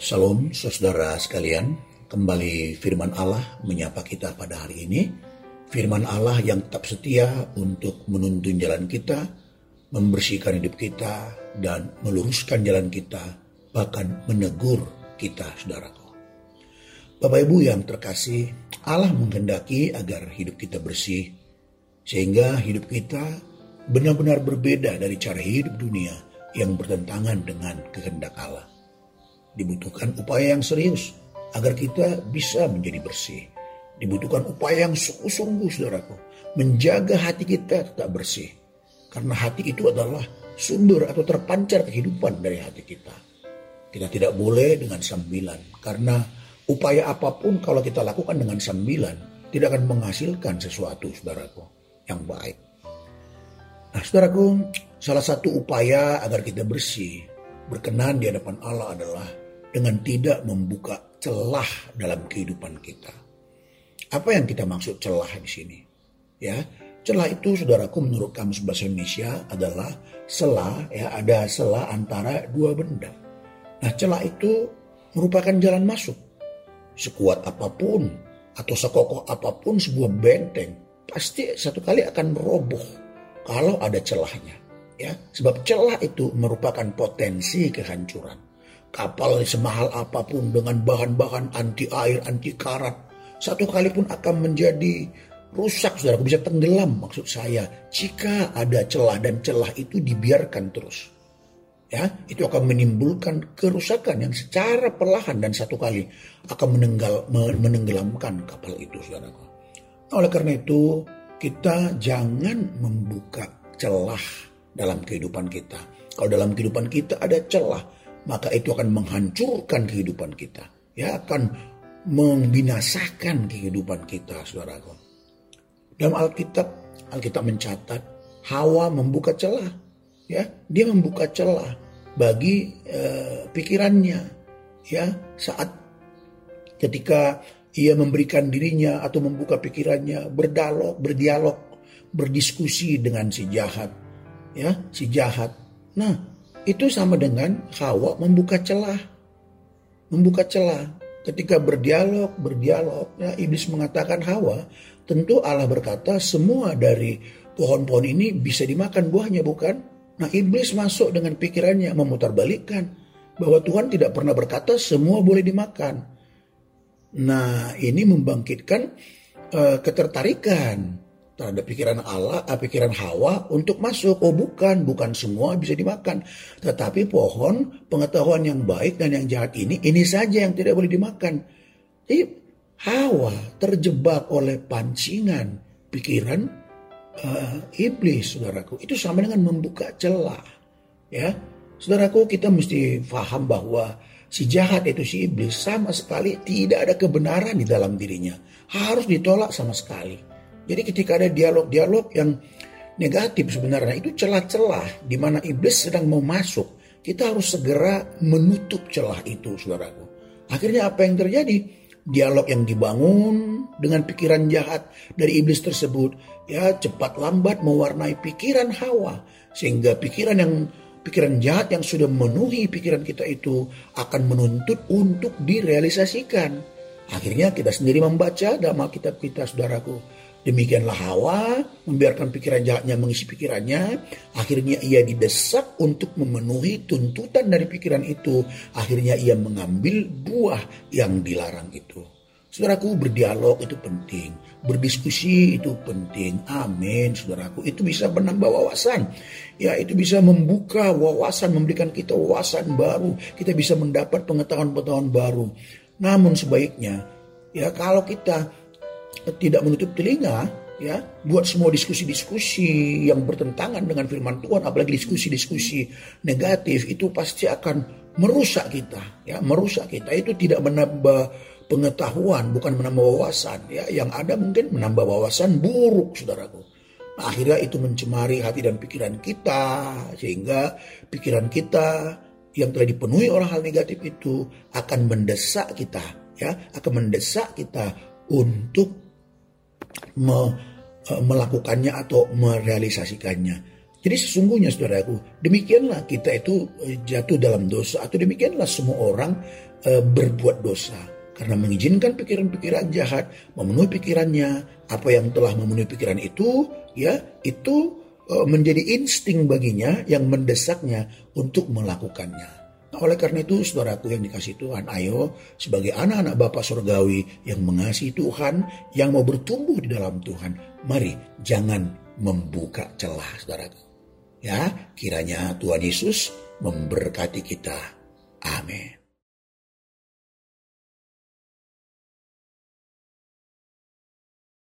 Salam saudara sekalian, kembali firman Allah menyapa kita pada hari ini. Firman Allah yang tetap setia untuk menuntun jalan kita, membersihkan hidup kita, dan meluruskan jalan kita, bahkan menegur kita saudaraku. Bapak Ibu yang terkasih, Allah menghendaki agar hidup kita bersih, sehingga hidup kita benar-benar berbeda dari cara hidup dunia yang bertentangan dengan kehendak Allah. Dibutuhkan upaya yang serius agar kita bisa menjadi bersih. Dibutuhkan upaya yang sungguh-sungguh saudaraku. Menjaga hati kita tetap bersih. Karena hati itu adalah sumber atau terpancar kehidupan dari hati kita. Kita tidak boleh dengan sambilan. Karena upaya apa pun kalau kita lakukan dengan sambilan tidak akan menghasilkan sesuatu saudaraku yang baik. Nah saudaraku, salah satu upaya agar kita bersih, berkenan di hadapan Allah adalah dengan tidak membuka celah dalam kehidupan kita. Apa yang kita maksud celah di sini? Ya, celah itu saudaraku menurut kamus bahasa Indonesia adalah sela ya ada sela antara dua benda. Nah, celah itu merupakan jalan masuk. Sekuat apa pun atau sekokoh apa pun sebuah benteng pasti satu kali akan roboh kalau ada celahnya. Ya, sebab celah itu merupakan potensi kehancuran kapal semahal apa pun dengan bahan-bahan anti air, anti karat, satu kali pun akan menjadi rusak, saudara. Bisa tenggelam maksud saya. Jika ada celah dan celah itu dibiarkan terus. Ya, itu akan menimbulkan kerusakan yang secara perlahan dan satu kali akan menenggal, menenggelamkan kapal itu, saudara. Nah, oleh karena itu, kita jangan membuka celah dalam kehidupan kita. Kalau dalam kehidupan kita ada celah, maka itu akan menghancurkan kehidupan kita. Ya, akan membinasakan kehidupan kita, saudaraku. Dalam Alkitab, Alkitab mencatat Hawa membuka celah, ya, dia membuka celah bagi eh, pikirannya, ya, saat ketika ia memberikan dirinya atau membuka pikirannya berdialog, berdialog, berdiskusi dengan si jahat, ya, si jahat. Nah, itu sama dengan Hawa membuka celah. Membuka celah. Ketika berdialog, berdialog, ya iblis mengatakan Hawa, tentu Allah berkata semua dari pohon-pohon ini bisa dimakan buahnya bukan? Nah iblis masuk dengan pikirannya memutarbalikkan bahwa Tuhan tidak pernah berkata semua boleh dimakan. Nah ini membangkitkan uh, ketertarikan terhadap pikiran Allah, eh, pikiran Hawa untuk masuk. Oh bukan, bukan semua bisa dimakan. Tetapi pohon pengetahuan yang baik dan yang jahat ini, ini saja yang tidak boleh dimakan. Jadi Hawa terjebak oleh pancingan pikiran uh, iblis, saudaraku. Itu sama dengan membuka celah. Ya, saudaraku kita mesti paham bahwa si jahat itu si iblis sama sekali tidak ada kebenaran di dalam dirinya. Harus ditolak sama sekali. Jadi ketika ada dialog-dialog yang negatif sebenarnya itu celah-celah di mana iblis sedang mau masuk. Kita harus segera menutup celah itu, saudaraku. Akhirnya apa yang terjadi? Dialog yang dibangun dengan pikiran jahat dari iblis tersebut ya cepat lambat mewarnai pikiran Hawa sehingga pikiran yang pikiran jahat yang sudah memenuhi pikiran kita itu akan menuntut untuk direalisasikan. Akhirnya kita sendiri membaca dalam Alkitab kita, saudaraku Demikianlah Hawa membiarkan pikiran jahatnya mengisi pikirannya. Akhirnya ia didesak untuk memenuhi tuntutan dari pikiran itu. Akhirnya ia mengambil buah yang dilarang itu. Saudaraku berdialog itu penting. Berdiskusi itu penting. Amin saudaraku. Itu bisa menambah wawasan. Ya itu bisa membuka wawasan. Memberikan kita wawasan baru. Kita bisa mendapat pengetahuan-pengetahuan baru. Namun sebaiknya ya kalau kita tidak menutup telinga ya buat semua diskusi-diskusi yang bertentangan dengan firman Tuhan apalagi diskusi-diskusi negatif itu pasti akan merusak kita ya merusak kita. Itu tidak menambah pengetahuan bukan menambah wawasan ya. Yang ada mungkin menambah wawasan buruk saudaraku. Akhirnya itu mencemari hati dan pikiran kita sehingga pikiran kita yang telah dipenuhi oleh hal negatif itu akan mendesak kita ya akan mendesak kita untuk me, e, melakukannya atau merealisasikannya. Jadi sesungguhnya saudaraku, demikianlah kita itu eh, jatuh dalam dosa atau demikianlah semua orang e, berbuat dosa karena mengizinkan pikiran-pikiran jahat memenuhi pikirannya, apa yang telah memenuhi pikiran itu ya itu e, menjadi insting baginya yang mendesaknya untuk melakukannya. Nah, oleh karena itu, saudaraku yang dikasih Tuhan, ayo sebagai anak-anak Bapak Surgawi yang mengasihi Tuhan, yang mau bertumbuh di dalam Tuhan, mari jangan membuka celah, saudaraku. Ya, kiranya Tuhan Yesus memberkati kita. Amin.